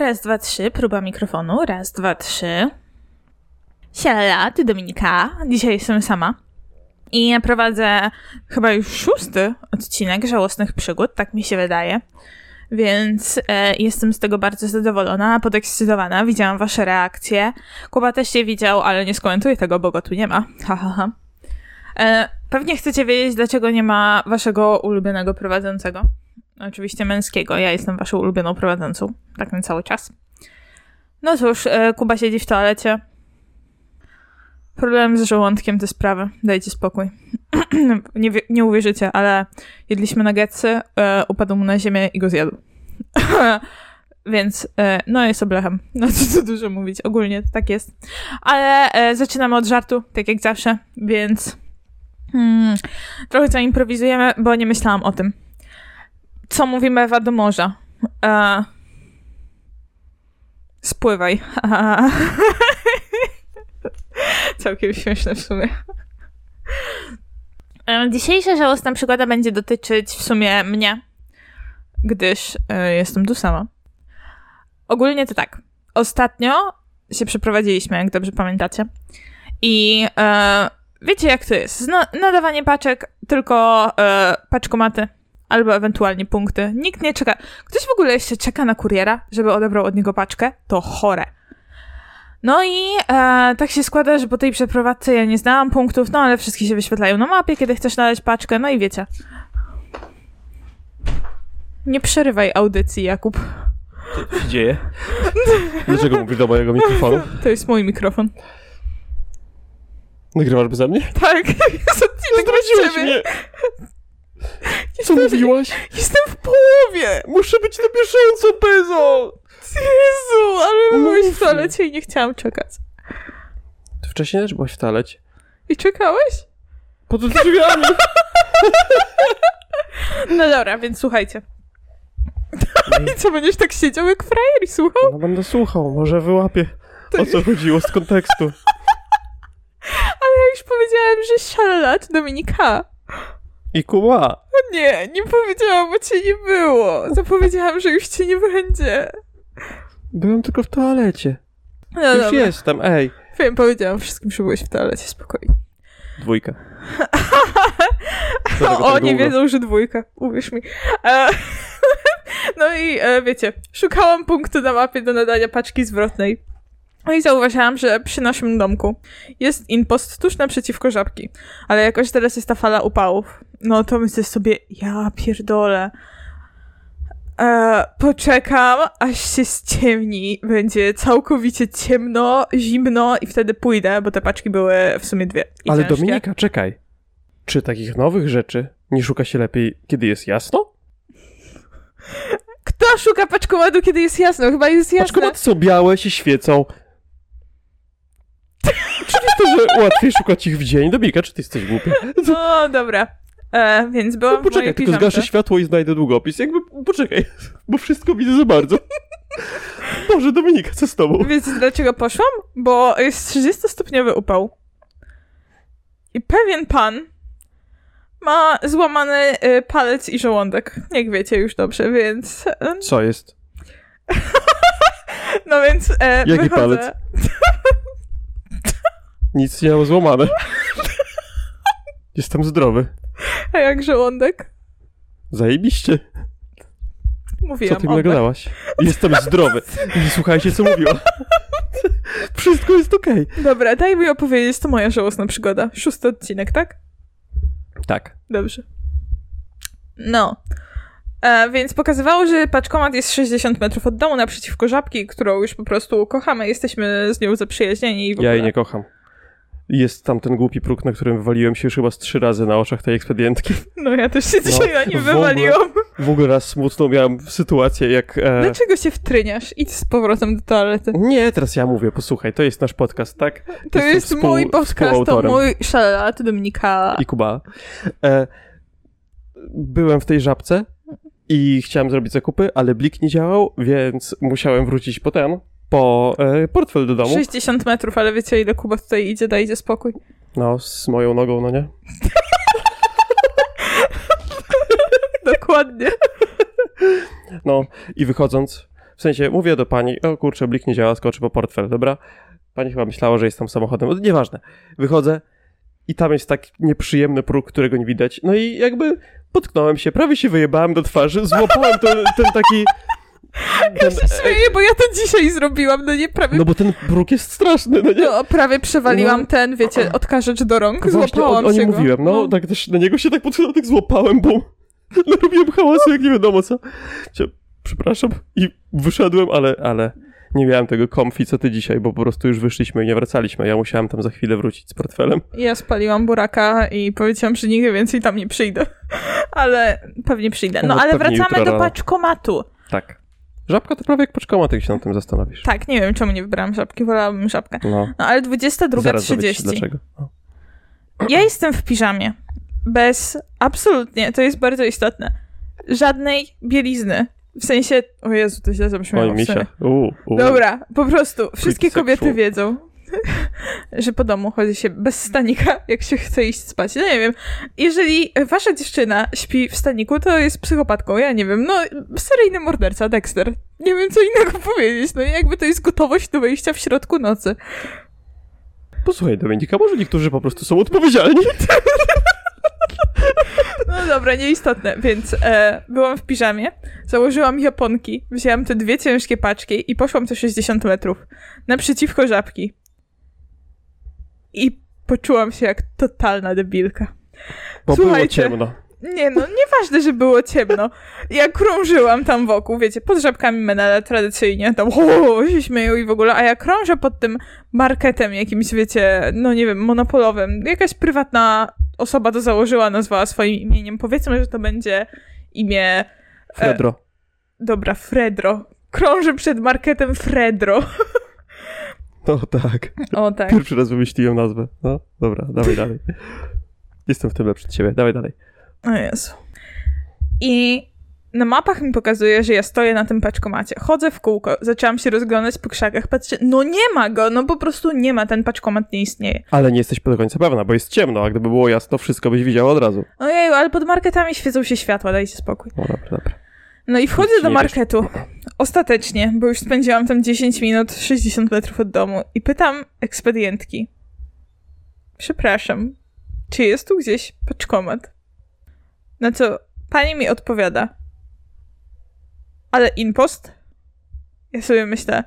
Raz, dwa, trzy, próba mikrofonu. Raz, dwa, trzy. Siala, ty Dominika. Dzisiaj jestem sama. I ja prowadzę chyba już szósty odcinek Żałosnych Przygód, tak mi się wydaje. Więc e, jestem z tego bardzo zadowolona, podekscytowana. Widziałam wasze reakcje. Kuba też się widział, ale nie skomentuję tego, bo go tu nie ma. Ha, ha, ha. E, pewnie chcecie wiedzieć, dlaczego nie ma waszego ulubionego prowadzącego. Oczywiście męskiego. Ja jestem waszą ulubioną prowadzącą. Tak na cały czas. No cóż, e, Kuba siedzi w toalecie. Problem z żołądkiem te sprawy. Dajcie spokój. nie, nie uwierzycie, ale jedliśmy nuggetsy, e, upadł mu na ziemię i go zjadł. Więc, e, no jest oblechem. No co tu dużo mówić, ogólnie tak jest. Ale e, zaczynamy od żartu, tak jak zawsze, więc hmm, trochę zaimprowizujemy, bo nie myślałam o tym. Co mówi mewa do morza? E, spływaj. Całkiem śmieszne w sumie. E, Dzisiejsza żałosna przygoda będzie dotyczyć w sumie mnie, gdyż e, jestem tu sama. Ogólnie to tak. Ostatnio się przeprowadziliśmy, jak dobrze pamiętacie. I e, wiecie, jak to jest. Nadawanie paczek, tylko paczkomaty albo ewentualnie punkty. Nikt nie czeka. Ktoś w ogóle jeszcze czeka na kuriera, żeby odebrał od niego paczkę? To chore. No i e, tak się składa, że po tej przeprowadzce ja nie znałam punktów, no ale wszystkie się wyświetlają na mapie, kiedy chcesz nadać paczkę, no i wiecie. Nie przerywaj audycji, Jakub. Co się dzieje? Dlaczego mówisz do mojego mikrofonu? To jest mój mikrofon. Nagrywasz beze mnie? Tak, jest odcinek Zdradziłeś ciebie. mnie! Co mówiłaś? Jestem w połowie! Muszę być na bieżąco, Bezo! Jezu, ale byłeś w toalecie i nie chciałam czekać. Ty wcześniej też byłaś w toalecie. I czekałeś? Pod drzwiami! No dobra, więc słuchajcie. I co, będziesz tak siedział jak frajer i słuchał? No będę słuchał, może wyłapię o co chodziło z kontekstu. Ale ja już powiedziałem, że szalat Dominika. I Kuba! Nie, nie powiedziałam, bo cię nie było. Zapowiedziałam, że już cię nie będzie. Byłem tylko w toalecie. No Już dobra. jestem, ej. Wiem, powiedziałam wszystkim, że byłeś w toalecie, spokojnie. Dwójka. O, tak nie wiedzą, że dwójka, uwierz mi. E, no i e, wiecie, szukałam punktu na mapie do nadania paczki zwrotnej. No i zauważyłam, że przy naszym domku jest impost tuż naprzeciwko żabki. Ale jakoś teraz jest ta fala upałów. No to myślę sobie, ja pierdolę. E, poczekam, aż się ściemni. Będzie całkowicie ciemno, zimno i wtedy pójdę, bo te paczki były w sumie dwie. Ale ciężkie. Dominika, czekaj. Czy takich nowych rzeczy nie szuka się lepiej, kiedy jest jasno? Kto szuka paczkomatu, kiedy jest jasno? Chyba jest jasne. Paczkomaty są białe, się świecą. Oczywiste, że łatwiej szukać ich w dzień. Dominika, czy ty jesteś głupia? No dobra. E, więc byłam No, poczekaj, tylko zgaszę światło i znajdę długopis. Jakby, poczekaj, bo wszystko widzę za bardzo. Boże, Dominika, co z tobą? Wiecie dlaczego poszłam? Bo jest 30-stopniowy upał. I pewien pan ma złamany y, palec i żołądek. Jak wiecie już dobrze, więc... Co jest? No więc e, Jaki wychodzę. palec? Nic nie mam złamane. Jestem zdrowy. A jak żołądek? Zajebiście. Co Mówiłam ty o mi nagadałaś? Jestem zdrowy. Nie słuchajcie, co mówiła. Wszystko jest okej. Dobra, daj mi opowiedzieć, to moja żałosna przygoda. Szósty odcinek, tak? Tak. Dobrze. No. E, więc pokazywało, że paczkomat jest 60 metrów od domu naprzeciwko żabki, którą już po prostu kochamy. Jesteśmy z nią zaprzyjaźnieni i w ogóle. Ja jej nie kocham. Jest tam ten głupi próg, na którym wywaliłem się już chyba z trzy razy na oczach tej ekspedientki. No ja też się dzisiaj na nim w ogóle. wywaliłam. W ogóle raz smutną miałem sytuację, jak... E... Dlaczego się wtryniasz? Idź z powrotem do toalety. Nie, teraz ja mówię, posłuchaj, to jest nasz podcast, tak? To Jestem jest współ- mój podcast, to mój szalat Dominika. I Kuba. E... Byłem w tej żabce i chciałem zrobić zakupy, ale blik nie działał, więc musiałem wrócić po ten, po e, portfel do domu. 60 metrów, ale wiecie ile Kuba tutaj idzie, dajcie spokój. No, z moją nogą, no nie? Dokładnie. No, i wychodząc, W sensie, mówię do pani, o kurczę, blik nie działa, skoczy po portfel, dobra? Pani chyba myślała, że jestem samochodem, no, nieważne. Wychodzę i tam jest tak nieprzyjemny próg, którego nie widać. No i jakby potknąłem się, prawie się wyjebałem do twarzy, złapałem ten, ten taki... Ja się śmieję, bo ja to dzisiaj zrobiłam, no nie prawie... No bo ten próg jest straszny, no nie? No, prawie przewaliłam No. ten, wiecie, odkażecz do rąk, Właśnie złapałam o, o się go. mówiłem, no, tak też na niego się tak podchylałem, tak złapałem, bo narobiłem hałasu, jak nie wiadomo co. Przepraszam i wyszedłem, ale, ale nie miałem tego komfi, co ty dzisiaj, bo po prostu już wyszliśmy i nie wracaliśmy. Ja musiałem tam za chwilę wrócić z portfelem. Ja spaliłam buraka i powiedziałam, że nigdy więcej tam nie przyjdę. Ale pewnie przyjdę. No No, ale wracamy do paczkomatu. Tak. Żabka to prawie jak paczkomat, jak się nad tym zastanowisz. Tak, nie wiem czemu nie wybrałam żabki, wolałabym żabkę. No, No ale zaraz dowiesz się 22.30. dlaczego. No. Ja jestem w piżamie. Bez, absolutnie, to jest bardzo istotne, żadnej bielizny. W sensie, o Jezu, to źle zabrzmiało. Oj, misia. Uu, uu. Dobra, po prostu wszystkie sexual. kobiety wiedzą, że po domu chodzi się bez stanika, jak się chce iść spać. No nie wiem, jeżeli wasza dziewczyna śpi w staniku, to jest psychopatką, ja nie wiem, no seryjny morderca, Dexter. Nie wiem, co innego powiedzieć, no jakby to jest gotowość do wejścia w środku nocy. Posłuchaj, Dominika, może niektórzy po prostu są odpowiedzialni? No dobra, nieistotne, więc e, byłam w piżamie, założyłam japonki, wzięłam te dwie ciężkie paczki i poszłam te 60 metrów naprzeciwko żabki. I poczułam się jak totalna debilka. Bo było Słuchajcie. ciemno. Nie no, nieważne, że było ciemno. Ja krążyłam tam wokół, wiecie, pod żabkami Menela tradycyjnie, tam o, się śmieją i w ogóle, a ja krążę pod tym marketem jakimś, wiecie, no nie wiem, monopolowym. Jakaś prywatna osoba to założyła, nazwała swoim imieniem. Powiedzmy, że to będzie imię, Fredro. dobra, Fredro. Krążę przed marketem Fredro. No tak. O tak. Pierwszy raz wymyśliłem nazwę. No, dobra, dawaj dalej. Jestem w tym lepszy od ciebie. Dawaj dalej. O Jezu. I na mapach mi pokazuje, że ja stoję na tym paczkomacie. Chodzę w kółko, zaczęłam się rozglądać po krzakach, patrzę, no nie ma go, no po prostu nie ma, ten paczkomat nie istnieje. Ale nie jesteś do końca pewna, bo jest ciemno, a gdyby było jasno, wszystko byś widziała od razu. Ojeju, ale pod marketami świecą się światła, dajcie spokój. No dobra, dobra. No i wchodzę do marketu. Ostatecznie, bo już spędziłam tam 10 minut, 60 metrów od domu i pytam ekspedientki. Przepraszam, czy jest tu gdzieś paczkomat? Na co pani mi odpowiada. Ale impost? Ja sobie myślę.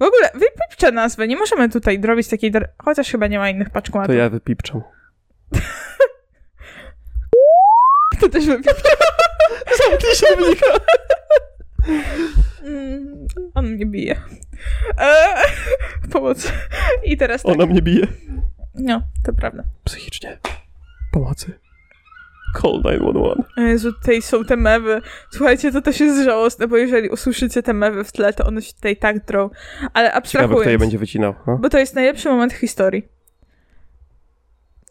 W ogóle wypipczę nazwę, nie możemy tutaj robić takiej... Dar- Chociaż chyba nie ma innych To paczkomatów. ja wypipczam. To też wypipczę. Zamknij się! Mm, on mnie bije. Eee, pomoc. I teraz tak. Ona mnie bije. No, to prawda. Psychicznie. Pomocy. Call 911. O Jezu, tutaj są te mewy. Słuchajcie, to też jest żałosne, bo jeżeli usłyszycie te mewy w tle, to one się tutaj tak drą. Ale Ciekawe, kto je abstrahując, będzie wycinał. No? bo to jest najlepszy moment w historii.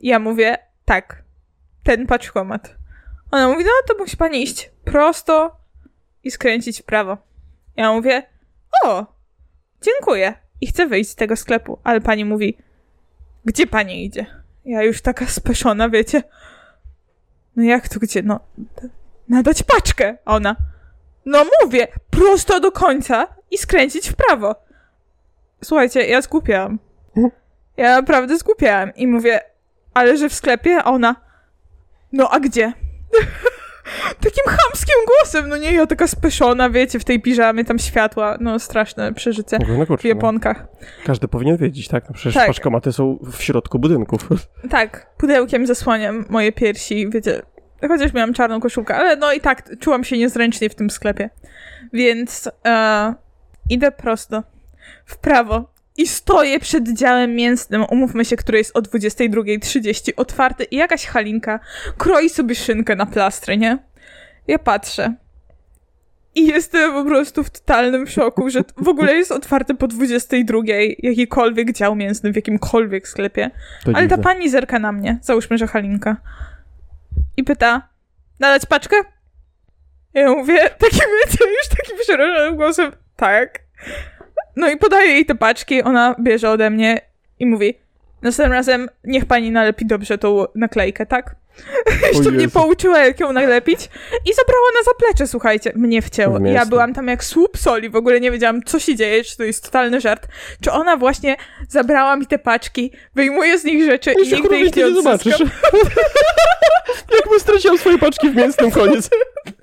Ja mówię, tak, ten paczkomat. Ona mówi, no to musi pani iść prosto i skręcić w prawo. Ja mówię, o, dziękuję. I chcę wyjść z tego sklepu, ale pani mówi, gdzie pani idzie? Ja już taka speszona, wiecie. No jak to gdzie? No, nadać paczkę. Ona, no mówię, prosto do końca i skręcić w prawo. Słuchajcie, ja zgłupiałam. Ja naprawdę zgłupiałam i mówię, ale że w sklepie? A ona, no a gdzie? Takim chamskim głosem, no nie, ja taka speszona, wiecie, w tej piżamie, tam światła, no straszne przeżycie no w kurczę, no. Japonkach. Każdy powinien wiedzieć, tak? No przecież Tak. paczkomaty są w środku budynków. Tak, pudełkiem zasłaniam moje piersi, wiecie, chociaż miałam czarną koszulkę, ale no i tak czułam się niezręcznie w tym sklepie. Więc e, idę prosto, w prawo i stoję przed działem mięsnym, umówmy się, który jest o 22.30 otwarty i jakaś halinka kroi sobie szynkę na plastry, nie? Ja patrzę. I jestem po prostu w totalnym szoku, że w ogóle jest otwarty po 22 jakikolwiek dział mięsny w jakimkolwiek sklepie. To Ale ta dziwne. pani zerka na mnie, załóżmy, że Halinka. I pyta, nadać paczkę? Ja mówię, takim, wiecie, już takim przerażonym głosem, tak. No i podaję jej te paczki, ona bierze ode mnie i mówi, następnym razem niech pani nalepi dobrze tą naklejkę, tak? Jeszcze mnie pouczyła, jak ją najlepić i zabrała na zaplecze, słuchajcie. Mnie wcięło. Ja byłam tam jak słup soli, w ogóle nie wiedziałam, co się dzieje, czy to jest totalny żart. Czy ona właśnie zabrała mi te paczki, wyjmuje z nich rzeczy i Jeszcze nigdy ich nie odzyskam. Jakby straciłam swoje paczki w mięsnym koniec.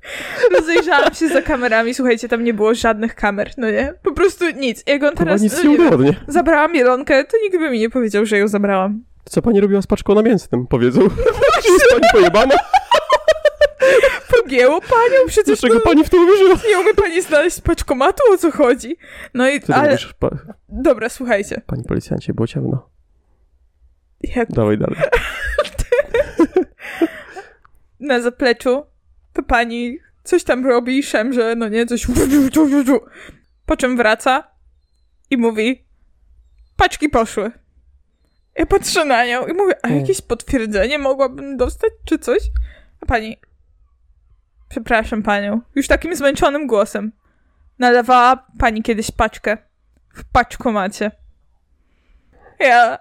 Rozejrzałam się za kamerami, słuchajcie, tam nie było żadnych kamer, no nie? Po prostu nic. Jak on Chyba teraz, nic no nie nie zabrałam mielonkę, to nikt by mi nie powiedział, że ją zabrałam. Co pani robiła z paczką na mięsnym, powiedzą. Czy jest pani pojebana? Pogięło panią, przecież Dlaczego no, pani w to uwierzyła? nie umie pani znaleźć paczkomatu, o co chodzi? No i, Co ale, robisz? Pa... dobra, słuchajcie. Pani policjancie, było ciemno. Jak Dawaj dalej. na zapleczu to pani coś tam robi szemrze, no nie, coś po czym wraca i mówi paczki poszły. Ja patrzę na nią i mówię, a Mm. jakieś potwierdzenie mogłabym dostać, czy coś? A pani, przepraszam panią, już takim zmęczonym głosem, nalewała pani kiedyś paczkę w paczkomacie. Ja,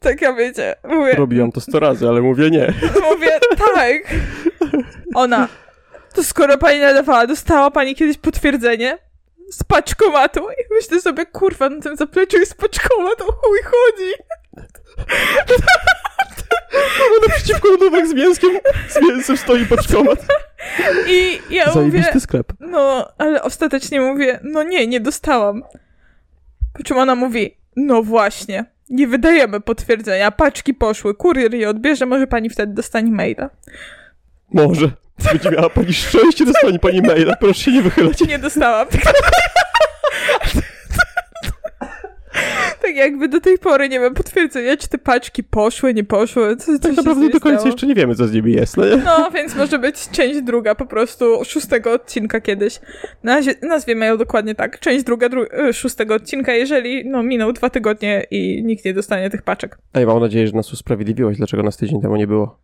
tak ja wiecie, mówię, Robiłam to sto razy, ale mówię nie. Mówię, tak. Ona, to skoro pani nadawała, dostała pani kiedyś potwierdzenie z paczkomatu? I myślę sobie, kurwa, na tym zapleczu jest paczkomat, o chuj chodzi. Naprzeciwko lodówek z mięskiem, z mięsem stoi paczkomat. I ja mówię, Zajebisty sklep. no, ale ostatecznie mówię, no nie, nie dostałam. Po czym ona mówi, no właśnie, nie wydajemy potwierdzenia, paczki poszły, kurier je odbierze, może pani wtedy dostanie maila. Może. Będzie miała pani szczęście, dostanie pani maila. Proszę się nie wychylać. Nie dostałam. tak jakby do tej pory nie mam potwierdzenia, czy te paczki poszły, nie poszły. Co, Tak naprawdę do końca stało. jeszcze nie wiemy, co z nimi jest, no nie? No, więc może być część druga po prostu szóstego odcinka kiedyś. Nazie- nazwiemy ją dokładnie tak. Część druga dru- e, szóstego odcinka, jeżeli no, miną dwa tygodnie i nikt nie dostanie tych paczek. Ej, mam nadzieję, że nas usprawiedliwiłaś, dlaczego nas tydzień temu nie było.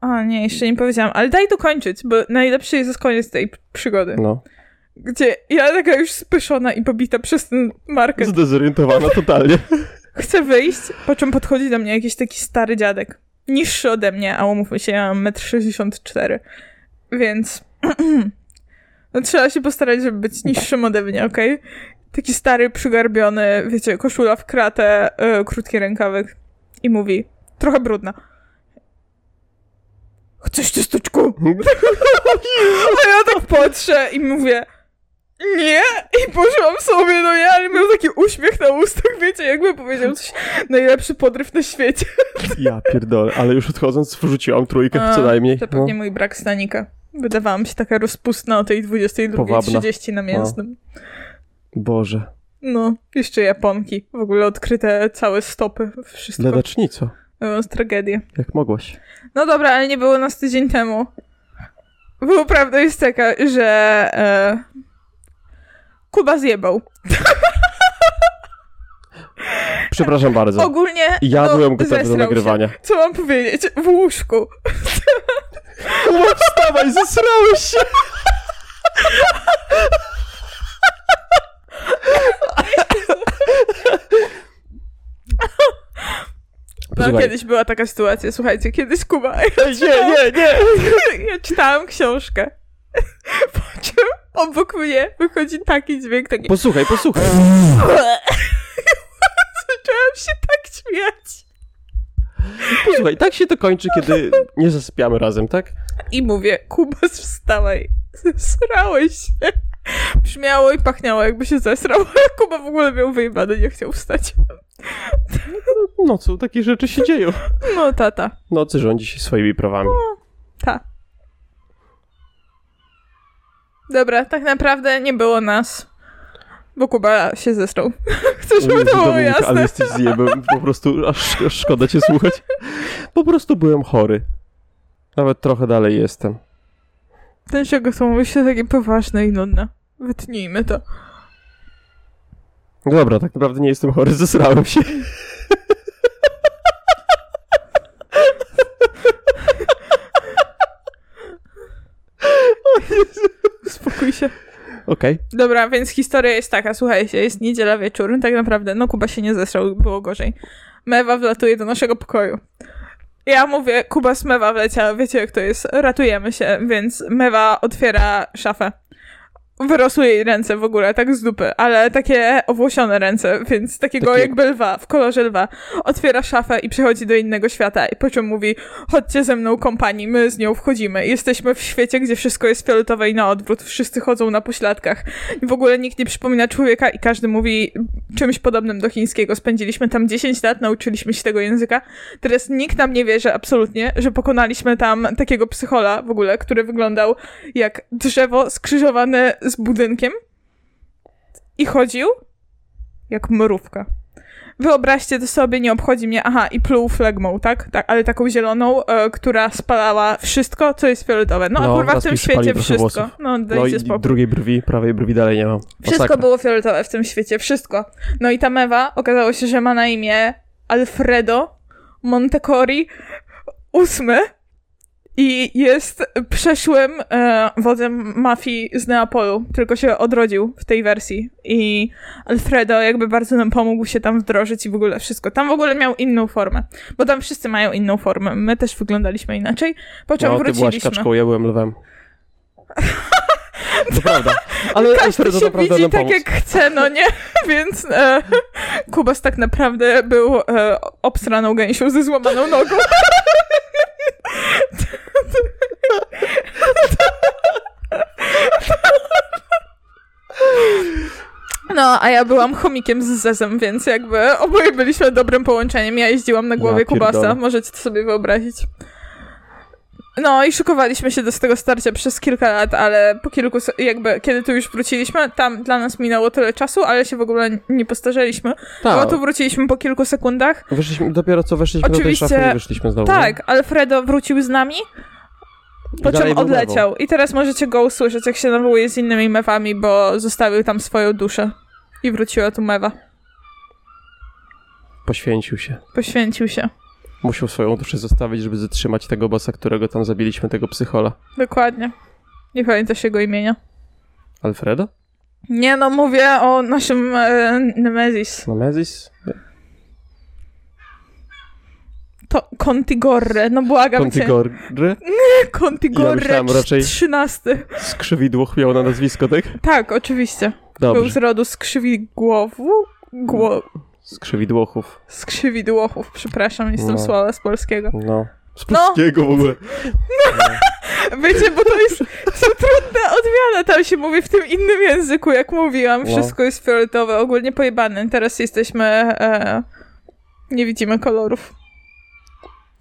A, nie, jeszcze nie powiedziałam, ale daj dokończyć, bo najlepszy jest koniec tej przygody. No. Gdzie ja taka już spyszona i pobita przez ten market Zdezorientowana totalnie. Chcę wyjść, po czym podchodzi do mnie jakiś taki stary dziadek. Niższy ode mnie, a umówmy się, ja mam 1,64 m. Więc no, trzeba się postarać, żeby być niższym ode mnie, okej? Taki stary, przygarbiony, wiecie, koszula w kratę, e, krótki rękawek. I mówi, trochę brudna. Chcesz ciasteczku? A ja tak patrzę i mówię, nie! I poszłam sobie, no nie, ale miał taki uśmiech na ustach, wiecie, jakby powiedział coś, najlepszy podryw na świecie. Ja pierdolę, ale już odchodząc wrzuciłam trójkę A, co najmniej. To No. pewnie mój brak stanika. Wydawałam się taka rozpustna o tej 22.30 na mięsnym. Boże. No, jeszcze Japonki. W ogóle odkryte całe stopy, wszystko. Ladacznico. To jest tragedia. Jak mogłaś? No dobra, ale nie było nas tydzień temu. Bo prawda jest taka, że e, Kuba zjebał. Przepraszam bardzo. Ogólnie Ja no, gotowy do nagrywania. Się. Co mam powiedzieć? W łóżku. Kuba, wstawaj, zesrałeś się! No, kiedyś była taka sytuacja, słuchajcie, kiedyś Kuba... Ej, nie, nie, nie! Ja czytałam książkę. Obok mnie wychodzi taki dźwięk, taki... Posłuchaj, posłuchaj. Zaczęłam się tak śmiać. Posłuchaj, tak się to kończy, kiedy nie zasypiamy razem, tak? I mówię, Kuba, wstawaj. Zesrałeś się. Brzmiało i pachniało, jakby się zesrał. Kuba w ogóle miał wyjebany, nie chciał wstać. Nocą takie rzeczy się dzieją. No, tata. Nocy rządzi się swoimi prawami. Ta. Dobra, tak naprawdę nie było nas. Bo Kuba się zesrał. Chcę, żeby to było jasne. ale jesteś zjebem, po prostu aż, aż szkoda cię słuchać. Po prostu byłem chory. Nawet trochę dalej jestem. Dlaczego to mówi się takie poważne i nudne? Wytnijmy to. Dobra, tak naprawdę nie jestem chory, zesrałem się. Spokój się. Okej. Dobra, więc historia jest taka, słuchajcie, jest niedziela wieczór, tak naprawdę, no Kuba się nie zesrał, było gorzej. Mewa wlatuje do naszego pokoju. Ja mówię, Kuba z Mewa wleciała, wiecie jak to jest, ratujemy się, więc Mewa otwiera szafę. Wyrosły jej ręce w ogóle, tak z dupy, ale takie owłosione ręce, więc takiego Takie- jakby lwa, w kolorze lwa. Otwiera szafę i przechodzi do innego świata i po czym mówi, chodźcie ze mną kompanii, my z nią wchodzimy. Jesteśmy w świecie, gdzie wszystko jest fioletowe i na odwrót, wszyscy chodzą na pośladkach. I w ogóle nikt nie przypomina człowieka i każdy mówi czymś podobnym do chińskiego. Spędziliśmy tam 10 lat, nauczyliśmy się tego języka. Teraz nikt nam nie wierzy absolutnie, że pokonaliśmy tam takiego psychola w ogóle, który wyglądał jak drzewo skrzyżowane z budynkiem i chodził jak mrówka. Wyobraźcie to sobie, nie obchodzi mnie, aha, i pluł flegmą, tak? tak ale taką zieloną, e, która spalała wszystko, co jest fioletowe. No, No, a kurwa w tym świecie wszystko. włosów. No, No dajcie i spokój. drugiej brwi, prawej brwi dalej nie mam. Wszystko Masakra. było fioletowe w tym świecie, wszystko. No i ta mewa okazało się, że ma na imię Alfredo Montecori ósmy i jest przeszłym e, wodzem mafii z Neapolu, tylko się odrodził w tej wersji. I Alfredo jakby bardzo nam pomógł się tam wdrożyć i w ogóle wszystko. Tam w ogóle miał inną formę, bo tam wszyscy mają inną formę. My też wyglądaliśmy inaczej, po czym No, ty byłaś wróciliśmy. kaczką, ja byłem lwem. To prawda. Ale Każdy się widzi tak jak chce, no nie? Więc e, Kubas tak naprawdę był e, obstraną gęsią ze złamaną nogą. No, a ja byłam chomikiem z zezem, więc jakby oboje byliśmy dobrym połączeniem. Ja jeździłam na głowie Ja Kubasa, możecie to sobie wyobrazić. No i szykowaliśmy się do tego starcia przez kilka lat, ale po kilku, jakby, kiedy tu już wróciliśmy, tam dla nas minęło tyle czasu, ale się w ogóle nie postarzeliśmy, bo Tak. tu wróciliśmy po kilku sekundach. Wyszliśmy, dopiero co weszliśmy do tej Oczywiście- szafy i wyszliśmy znowu. Tak, Alfredo wrócił z nami, po czym odleciał. I teraz możecie go usłyszeć, jak się nawołuje z innymi mewami, bo zostawił tam swoją duszę. I wróciła tu mewa. Poświęcił się. Poświęcił się. Musiał swoją duszę zostawić, żeby zatrzymać tego bossa, którego tam zabiliśmy, tego psychola. Dokładnie. Nie pamiętasz jego imienia. Alfredo? Nie no, mówię o naszym e, Nemesis. Nemezis? To Contigorre, no błagam cię. Contigorry? Contigorre Ja raczej- 13. Skrzywidłoch miał na nazwisko, tak? Tak, oczywiście. Był Dobrze. z rodu skrzywidłowu. Gło... Skrzywidłochów. Skrzywidłochów, przepraszam, jestem No. słaba z polskiego. No. Z No. polskiego w ogóle. Wiecie, bo to jest to trudna odmiana, tam się mówi w tym innym języku, jak mówiłam. No. Wszystko jest fioletowe, ogólnie pojebane. Teraz jesteśmy... E, nie widzimy kolorów.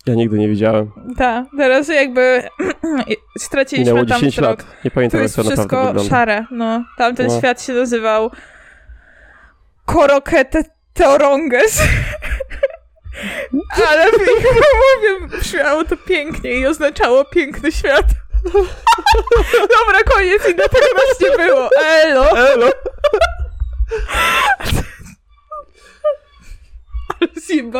Ja nigdy nie widziałem. Tak, teraz jakby straciliśmy Minęło tam 10 wzrok. lat. Nie To pamiętam, jak jest to naprawdę wszystko wygląda. szare, no. Tamten No. świat się nazywał Korokete Teoronges. Ale w ich mowie brzmiało to pięknie i oznaczało piękny świat. Dobra, koniec i dlatego nas nie było. Elo! Elo! Zjebane.